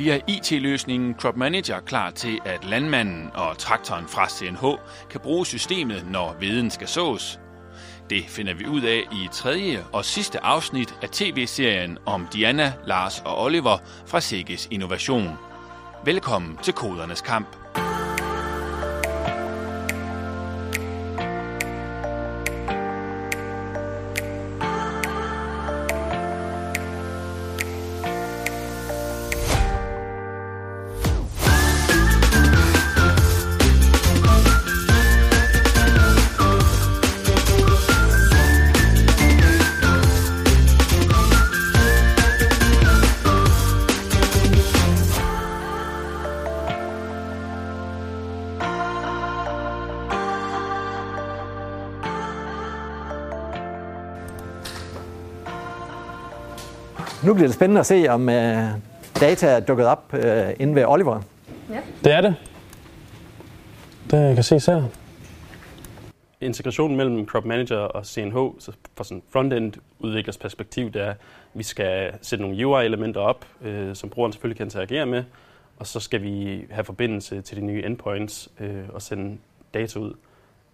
bliver IT-løsningen Crop Manager klar til, at landmanden og traktoren fra CNH kan bruge systemet, når veden skal sås. Det finder vi ud af i tredje og sidste afsnit af tv-serien om Diana, Lars og Oliver fra Sikkes Innovation. Velkommen til Kodernes Kamp. Nu bliver det spændende at se, om uh, data er dukket op uh, inde ved Oliver. Ja. Det er det. Det kan ses her. Integrationen mellem Crop Manager og CNH, så fra sådan front-end udviklers perspektiv, det er, at vi skal sætte nogle UI-elementer op, øh, som brugeren selvfølgelig kan interagere med, og så skal vi have forbindelse til de nye endpoints øh, og sende data ud.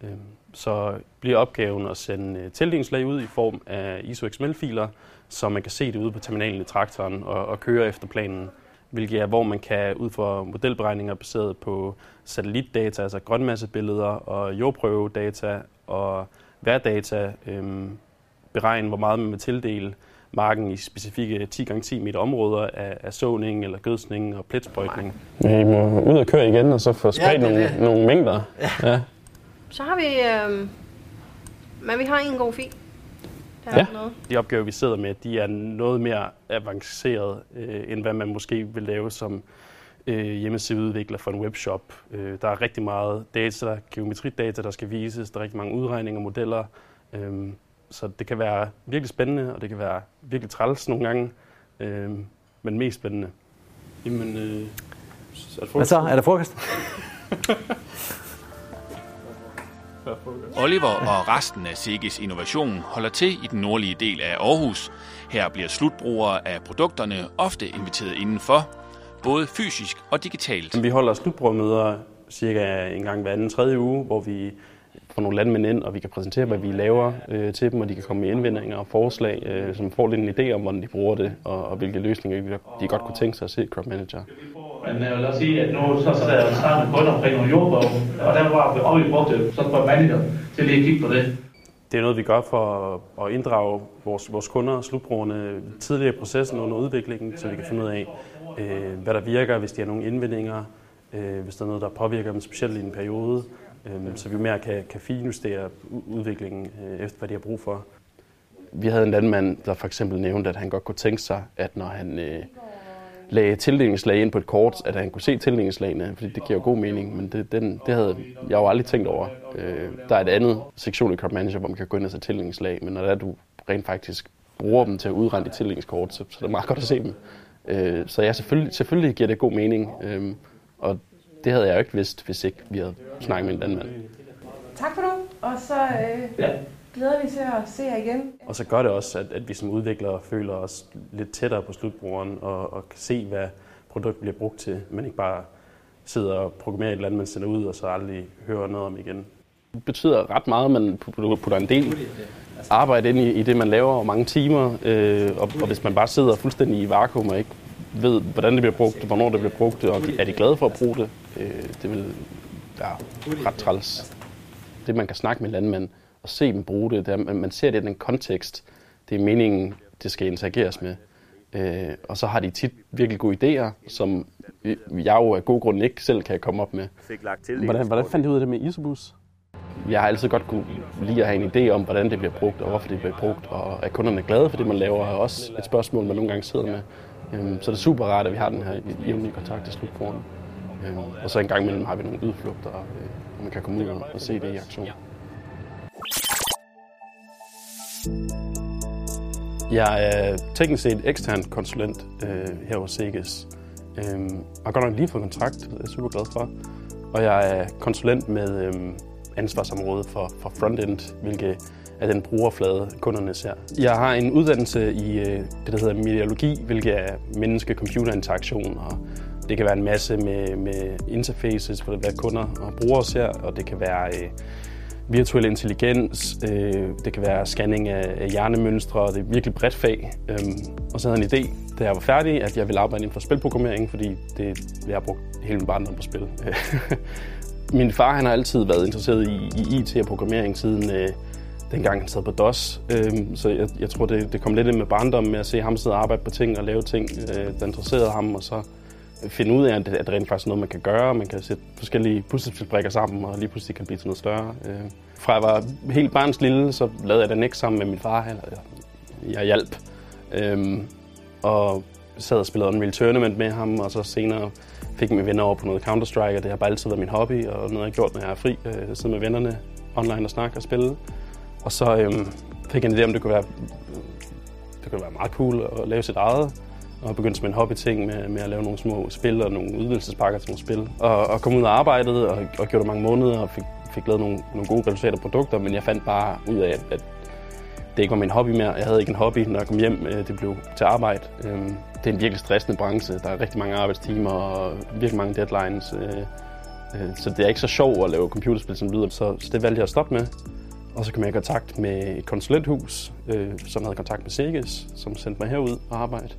Øh, så bliver opgaven at sende øh, tildelingslag ud i form af ISO XML-filer, så man kan se det ude på terminalen i traktoren og, og køre efter planen, hvilket er, hvor man kan ud fra modelberegninger baseret på satellitdata, altså grønmassebilleder og jordprøvedata og værdata, øhm, beregne, hvor meget man vil tildele marken i specifikke 10x10 meter områder af, af såning eller gødsning og pletsprøjtning. Vi må ud og køre igen, og så få spredt ja, nogle, nogle mængder. Ja. ja. Så har vi... Øh, men vi har en god fil. Ja. De opgaver, vi sidder med, de er noget mere avanceret, øh, end hvad man måske vil lave som øh, hjemmesideudvikler for en webshop. Øh, der er rigtig meget data, geometridata, der skal vises. Der er rigtig mange udregninger og modeller. Øh, så det kan være virkelig spændende, og det kan være virkelig træls nogle gange, øh, men mest spændende. Jamen, øh, er det Hvad så? Er der frokost? Oliver og resten af Sigis Innovation holder til i den nordlige del af Aarhus. Her bliver slutbrugere af produkterne ofte inviteret indenfor, både fysisk og digitalt. Vi holder slutbrugermøder cirka en gang hver anden tredje uge, hvor vi får nogle landmænd ind, og vi kan præsentere, hvad vi laver øh, til dem, og de kan komme med indvendinger og forslag, øh, som får lidt en idé om, hvordan de bruger det, og, og hvilke løsninger de godt kunne tænke sig at se Crop Manager. Men øh, lad os sige, at nu så, så der er startet kun omkring nogle jordbog, og der var og vi brugte så på manager til lige at kigge på det. Det er noget, vi gør for at inddrage vores, vores kunder og slutbrugerne tidligere i processen under udviklingen, så vi kan finde ud af, øh, hvad der virker, hvis de har nogle indvendinger, øh, hvis der er noget, der påvirker dem specielt i en periode, øh, så vi mere kan, kan finjustere udviklingen øh, efter, hvad de har brug for. Vi havde en landmand, der for eksempel nævnte, at han godt kunne tænke sig, at når han øh, lagde tildelingslag ind på et kort, at han kunne se tildelingslagene, fordi det giver god mening, men det, den, det havde jeg jo aldrig tænkt over. Øh, der er et andet sektion i Crop Manager, hvor man kan gå ind og se tildelingsslag, men når det er, du rent faktisk bruger dem til at udregne de tildelingsskort, så, så er det meget godt at se dem. Øh, så ja, selvfølgelig, selvfølgelig giver det god mening, øh, og det havde jeg jo ikke vidst, hvis ikke vi havde snakket med en landmand. Tak for nu, og så øh, ja glæder vi til at se jer igen. Og så gør det også, at, at vi som udviklere føler os lidt tættere på slutbrugeren og, og kan se, hvad produktet bliver brugt til, men ikke bare sidder og programmerer et eller andet, man sender ud, og så aldrig hører noget om igen. Det betyder ret meget, at man putter en del arbejde ind i, i det, man laver, og mange timer. Øh, og, og hvis man bare sidder fuldstændig i vakuum og ikke ved, hvordan det bliver brugt, hvornår det bliver brugt, og er de glade for at bruge det, øh, det vil være ret træls. Det, man kan snakke med landmænd, at se dem bruge det. det er, man ser det i den kontekst. Det er meningen, det skal interageres med. Øh, og så har de tit virkelig gode idéer, som jeg jo af god grund ikke selv kan komme op med. Hvordan, hvordan fandt du ud af det med Isobus? Jeg har altid godt kunne lide at have en idé om, hvordan det bliver brugt, og hvorfor det bliver brugt, og at kunderne er glade for det, man laver, er også et spørgsmål, man nogle gange sidder med. Øhm, så det er super rart, at vi har den her jævnlige kontakt til slutbrugeren. Øhm, og så en gang imellem har vi nogle udflugter, øh, man kan komme ud og se det i aktion. Jeg er teknisk set ekstern konsulent øh, her hos Seges. Øh, har godt nok lige fået kontrakt, det er jeg super glad for. Og jeg er konsulent med øh, ansvarsområdet for, for frontend, hvilket er den brugerflade, kunderne ser. Jeg har en uddannelse i øh, det, der hedder mediologi, hvilket er menneske-computer-interaktion, og det kan være en masse med, med interfaces, for hvad kunder og brugere ser, og det kan være øh, virtuel intelligens, øh, det kan være scanning af, hjernemønstre, det er virkelig bredt fag. Øhm, og så havde jeg en idé, da jeg var færdig, at jeg ville arbejde inden for spilprogrammering, fordi det, jeg har brugt hele min barndom på spil. Øh, min far han har altid været interesseret i, i IT og programmering siden øh, dengang han sad på DOS. Øhm, så jeg, jeg tror, det, det kom lidt ind med barndommen med at se ham sidde og arbejde på ting og lave ting, øh, der interesserede ham, og så finde ud af, at det, rent faktisk er noget, man kan gøre. Man kan sætte forskellige puslespilsbrikker sammen, og lige pludselig kan det blive til noget større. Øh, fra jeg var helt barns lille, så lavede jeg den ikke sammen med min far. Eller, jeg hjalp. Øh, og sad og spillede Unreal Tournament med ham, og så senere fik mine venner over på noget Counter-Strike, og det har bare altid været min hobby, og noget jeg har gjort, når jeg er fri. Øh, sidde med vennerne online og snakke og spille. Og så øhm, fik jeg en idé om, det kunne være, det kunne være meget cool at lave sit eget og begyndte som en hobbyting med, med at lave nogle små spil og nogle udvidelsespakker til nogle spil. Og, og kom ud og arbejdede og, og gjorde det mange måneder og fik, fik lavet nogle, nogle gode resultater produkter, men jeg fandt bare ud af, at, det ikke var min hobby mere. Jeg havde ikke en hobby, når jeg kom hjem. Øh, det blev til arbejde. Øhm, det er en virkelig stressende branche. Der er rigtig mange arbejdstimer og virkelig mange deadlines. Øh, øh, så det er ikke så sjovt at lave computerspil som lyder. Så, så det valgte jeg at stoppe med. Og så kom jeg i kontakt med et konsulenthus, som havde kontakt med Seges, som sendte mig herud og arbejde.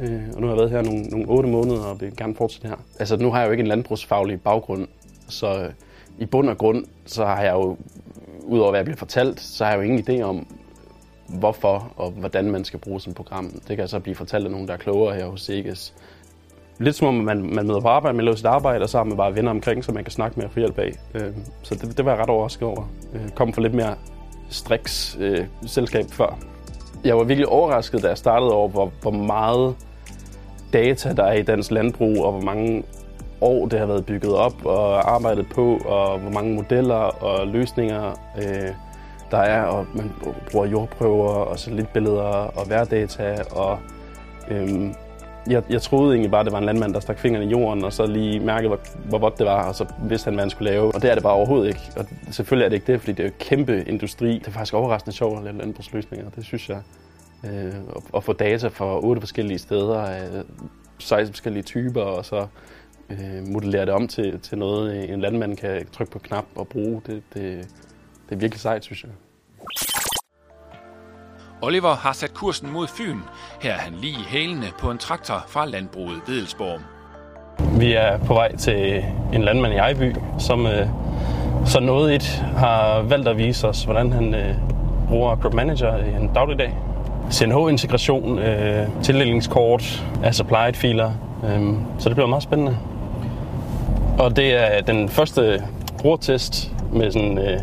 Øh, og nu har jeg været her nogle, nogle 8 måneder og vil gerne fortsætte her. Altså nu har jeg jo ikke en landbrugsfaglig baggrund, så øh, i bund og grund, så har jeg jo, udover hvad jeg bliver fortalt, så har jeg jo ingen idé om, hvorfor og hvordan man skal bruge sådan et program. Det kan så blive fortalt af nogen, der er klogere her hos SEGES. Lidt som om man, man møder på arbejde, man laver sit arbejde, og så har man bare venner omkring, som man kan snakke med og få hjælp af. Øh, så det, det var jeg ret overrasket over. Øh, kom for lidt mere striks øh, selskab før. Jeg var virkelig overrasket, da jeg startede over, hvor, hvor meget data, der er i dansk landbrug, og hvor mange år det har været bygget op og arbejdet på, og hvor mange modeller og løsninger øh, der er, og man bruger jordprøver og satellitbilleder og værdata, og øh, jeg, jeg troede egentlig bare, at det var en landmand, der stak fingrene i jorden, og så lige mærkede, hvor, hvor godt det var, og så vidste han, hvad han skulle lave. Og det er det bare overhovedet ikke. Og selvfølgelig er det ikke det, fordi det er jo kæmpe industri. Det er faktisk overraskende sjovt at lave landbrugsløsninger, det synes jeg. Øh, at få data fra otte forskellige steder, øh, 16 forskellige typer, og så øh, modellere det om til, til noget, en landmand kan trykke på knap og bruge. Det, det, det er virkelig sejt, synes jeg. Oliver har sat kursen mod Fyn. Her er han lige hælende på en traktor fra landbruget Vedelsborg. Vi er på vej til en landmand i Ejby, som øh, så noget et har valgt at vise os, hvordan han øh, bruger Crop Manager i en dagligdag. CNH-integration, øh, tildelingskort af supplied-filer. Øh, så det bliver meget spændende. Og det er den første brugertest med sådan øh,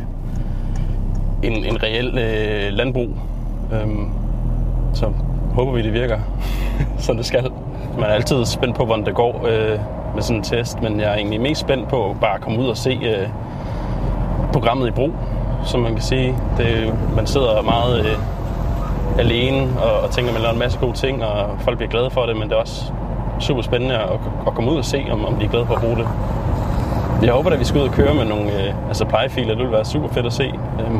en, en reel øh, landbrug. Øhm, så håber vi, det virker, som det skal. Man er altid spændt på, hvordan det går øh, med sådan en test, men jeg er egentlig mest spændt på bare at komme ud og se øh, programmet i brug, som man kan sige. Det, man sidder meget... Øh, alene og, og tænker, at man laver en masse gode ting, og folk bliver glade for det, men det er også super spændende at, at komme ud og se, om, om de er glade for at bruge det. Jeg håber, at vi skal ud og køre med nogle øh, altså plejefiler. Det ville være super fedt at se, øh,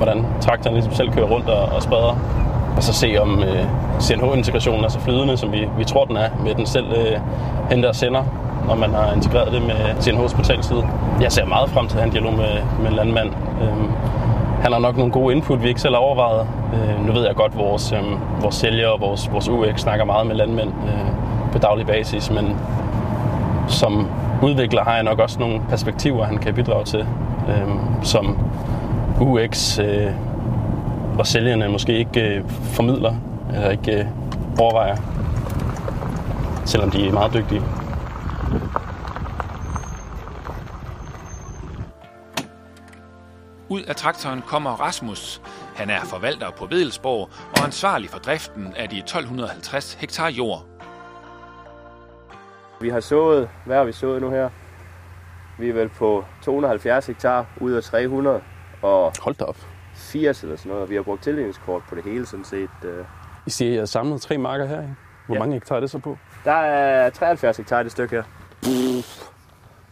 hvordan traktoren ligesom selv kører rundt og, og spreder. Og så se, om øh, CNH-integrationen er så flydende, som vi, vi tror, den er, med den selv øh, henter og sender, når man har integreret det med CNH's portalside. Jeg ser meget frem til at have en dialog med, med en landmand. Øhm, han har nok nogle gode input, vi ikke selv har overvejet. Øh, nu ved jeg godt, at vores, øh, vores sælgere og vores, vores UX snakker meget med landmænd øh, på daglig basis, men som udvikler har jeg nok også nogle perspektiver, han kan bidrage til, øh, som UX øh, og sælgerne måske ikke øh, formidler eller ikke øh, overvejer, selvom de er meget dygtige. Ud af traktoren kommer Rasmus. Han er forvalter på Vedelsborg og ansvarlig for driften af de 1250 hektar jord. Vi har sået, hvad har vi sået nu her? Vi er vel på 270 hektar ud af 300. Og Hold da op. 80 eller sådan noget. Vi har brugt tildelingskort på det hele sådan set. Øh. I siger, at jeg har samlet tre marker her. Ikke? Hvor ja. mange hektar er det så på? Der er 73 hektar i det stykke her.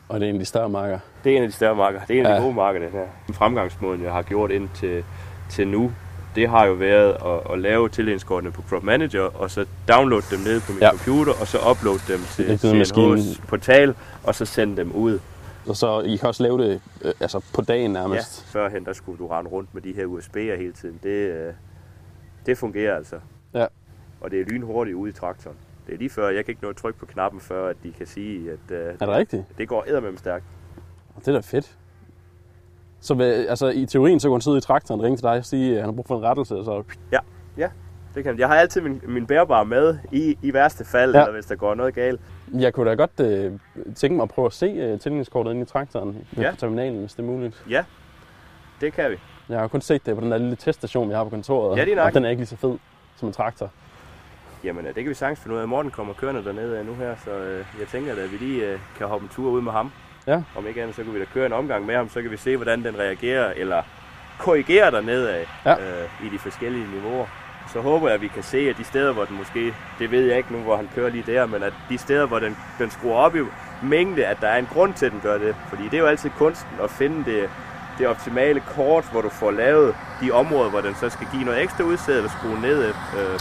Og det er en af de større marker. Det er en af de større marker. Det er en af ja. de gode marker, det her. Fremgangsmåden, jeg har gjort ind til til nu, det har jo været at, at lave tildelingskortene på Crop Manager, og så downloade dem ned på min Ja. computer, og så uploade dem til i CNH's portal, og så sende dem ud. Og så I kan også lave det øh, altså på dagen Ja, nærmest. førhen der skulle du rende rundt med de her USB'er hele tiden. Det, øh, det fungerer altså. Ja. Og det er lynhurtigt ude i traktoren. Det er lige før, jeg kan ikke nå at trykke på knappen, før at de kan sige, at øh, Er det rigtigt? det går eddermem stærkt. Det er da fedt. Så altså, i teorien, så kunne han sidde i traktoren og ringe til dig og sige, at han har brug for en rettelse, og så... Det kan, jeg har altid min, min bærbare med i, i værste fald, Ja. ja. eller hvis der går noget galt. Jeg kunne da godt øh, tænke mig at prøve at se øh, tildelingskortet inde i traktoren ja. Ja. på terminalen, hvis det er muligt. Det kan vi. Jeg har kun set det på den der lille teststation, vi har på kontoret, Ja, det er nok. og den er ikke lige så fed som en traktor. Jamen, øh, det kan vi sagtens finde ud af. Morten kommer kørende dernede nu her, så øh, jeg tænker, at vi lige øh, kan hoppe en tur ud med ham. Ja. Om ikke andet, så kan vi da køre en omgang med ham, så kan vi se, hvordan den reagerer, eller korrigerer dernede af Ja. øh, i de forskellige niveauer. Så håber jeg, at vi kan se, at de steder, hvor den måske, det ved jeg ikke nu, hvor han kører lige der, men at de steder, hvor den, den skruer op i mængde, at der er en grund til, at den gør det. Fordi det er jo altid kunsten at finde det, det optimale kort, hvor du får lavet de områder, hvor den så skal give noget ekstra udsæd eller skrue ned. Øh,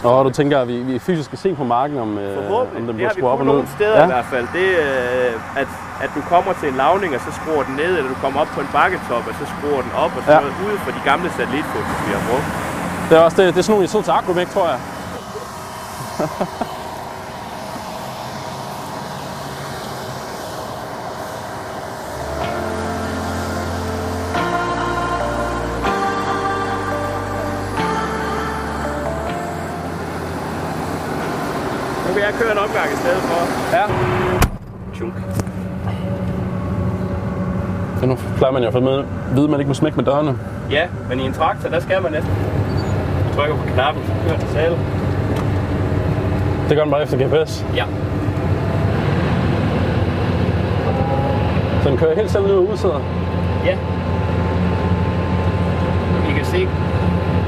Og du tænker, at vi, vi fysisk skal se på marken, om, øh, om den bliver skruet op på og nogle ned. steder ja. i hvert fald. Det, øh, at, at du kommer til en lavning, og så skruer den ned, eller du kommer op på en bakketop, og så skruer den op, og så Ja. ja. ud fra de gamle satellitfotos, vi har brugt. Det er også det, det er sådan nogle, I sidder til Agromæk, tror jeg. Nu kan jeg køre en omgang i stedet for. Ja. Tjunk. Så nu plejer man jo at vide, at man ikke må smække med dørene. Ja, men i en traktor, der skal man næsten. Trykker på knappen, så kører den selv. Det gør den bare efter GPS. Ja. Så den kører helt selv ned og udsæder. Ja. I kan se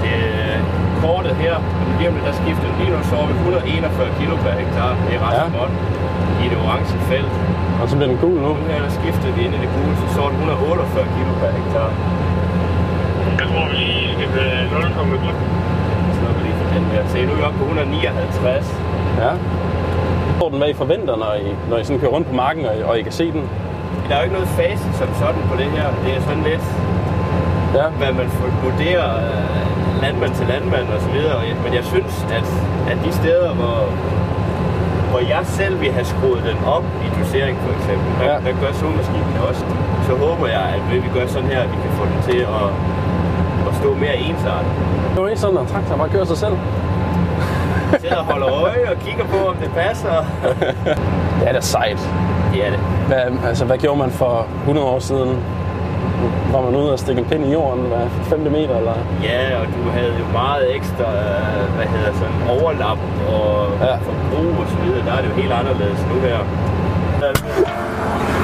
øh, kortet her, og lige om lidt, der skifter. Lige nu så er vi 141 kilo per hektar. Det er ret Ja. godt i det orange felt. Og så bliver den gul nu. Nu her der skifter vi ind i det gule, så så er det 148 kilo per hektar. Jeg tror, vi lige skal blive 0,1. Så når vi lige får den her. Se, nu er vi oppe på 159. Ja. Hvor den, hvad I forventer, når I, når I sådan kører rundt på marken, og I, og I kan se den. Der er jo ikke noget facit som sådan på det her. Det er sådan lidt, Ja. hvad man vurderer øh, landmand til landmand og så videre. Men jeg synes, at, at de steder, hvor, hvor jeg selv vil have skruet den op i dosering for eksempel, der, Ja. der gør solmaskinen også. Så håber jeg, at ved vi gør sådan her, at vi kan få den til at stå mere ensartet. Det er jo ikke sådan, at traktor bare kører sig selv. Sidder og holder øje og kigger på, om det passer. Det er da sejt. Det er det. Hvad, altså, hvad gjorde man for 100 år siden? Var man ude og stikke en pind i jorden hver 5 meter? Eller? Ja, og du havde jo meget ekstra, øh, hvad hedder sådan, overlap og ja. forbrug og så videre. Der er det jo helt anderledes nu her.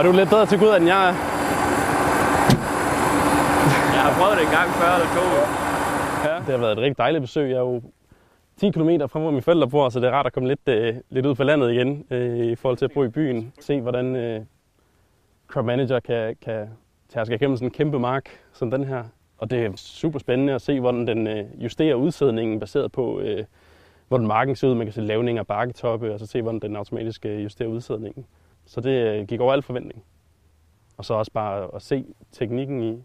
Og du er lidt bedre til Gud, end jeg er. Jeg har prøvet det en gang før eller to. Ja. Det har været et rigtig dejligt besøg. Jeg er jo 10 km fra, hvor mine forældre bor, så det er rart at komme lidt, øh, lidt ud på landet igen øh, i forhold til at bo i byen. Se, hvordan øh, Crop Manager kan, kan tærske igennem sådan en kæmpe mark som den her. Og det er super spændende at se, hvordan den øh, justerer udsædningen baseret på, øh, hvordan marken ser ud. Man kan se lavninger, bakketoppe, og så se, hvordan den automatisk øh, justerer udsædningen. Så det øh, gik over al forventning. Og så også bare at se teknikken i,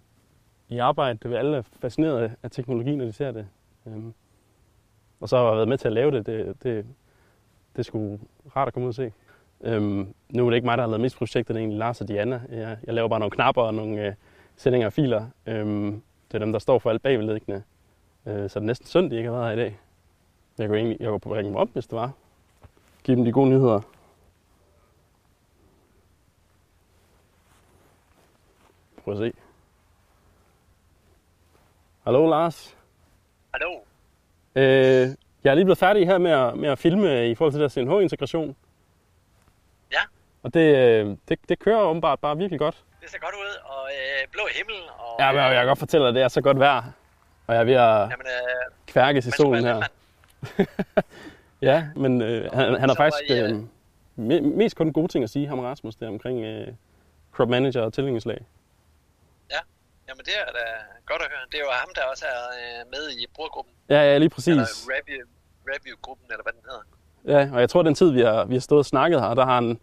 i arbejde. Det er alle fascineret af teknologi, når de ser det. Øhm, og så har jeg været med til at lave det. Det, det, det er sgu rart at komme ud og se. Øhm, nu er det ikke mig, der har lavet mest projektet, det er egentlig Lars og Diana. Jeg, jeg laver bare nogle knapper og nogle øh, sendinger og filer. Øhm, det er dem, der står for alt bagvedliggende. Øh, så det er næsten synd, de ikke har været her i dag. Jeg kunne egentlig jeg kunne ringe dem op, hvis det var. Give dem de gode nyheder. Prøv at se. Hallo Lars. Hallo. Øh, jeg er lige blevet færdig her med at, med at filme i forhold til der CNH-integration. Ja. Og det, øh, det, det kører åbenbart bare virkelig godt. Det ser godt ud, og øh, blå himmel, og Ja, men jeg kan godt fortælle dig, at det er så godt vejr. Og jeg er ved at jamen, øh, kværkes i solen her. Ja, men øh, han, han har faktisk I, øh, øh, me, mest kun gode ting at sige, ham Rasmus, der omkring øh, crop manager og tillingslag. Jamen, det er da godt at høre. Det er jo ham, der også er øh, med i brugergruppen. Ja, ja, lige præcis. Eller review, review-gruppen, eller hvad den hedder. Ja, og jeg tror, den tid, vi har, vi har stået og snakket her, der har han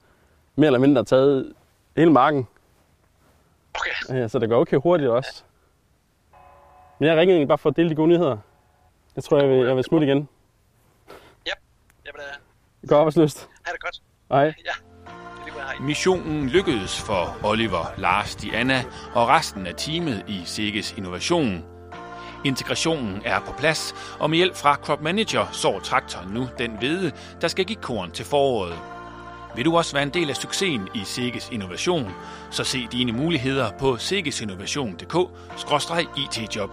mere eller mindre taget hele marken. Okay. Ja, så det går okay hurtigt også. Men jeg ringede egentlig bare for at dele de gode nyheder. Jeg tror, jeg vil, jeg vil smutte igen. Jamen, øh, Godt arbejdsløst. ha' det godt. Hej. Ja, Missionen lykkedes for Oliver, Lars, Diana og resten af teamet i Sikkes Innovation. Integrationen er på plads, og med hjælp fra Crop Manager sår traktoren nu den hvede, der skal give korn til foråret. Vil du også være en del af succesen i Sikkes Innovation, så se dine muligheder på sikkesinnovation.dk-it-job.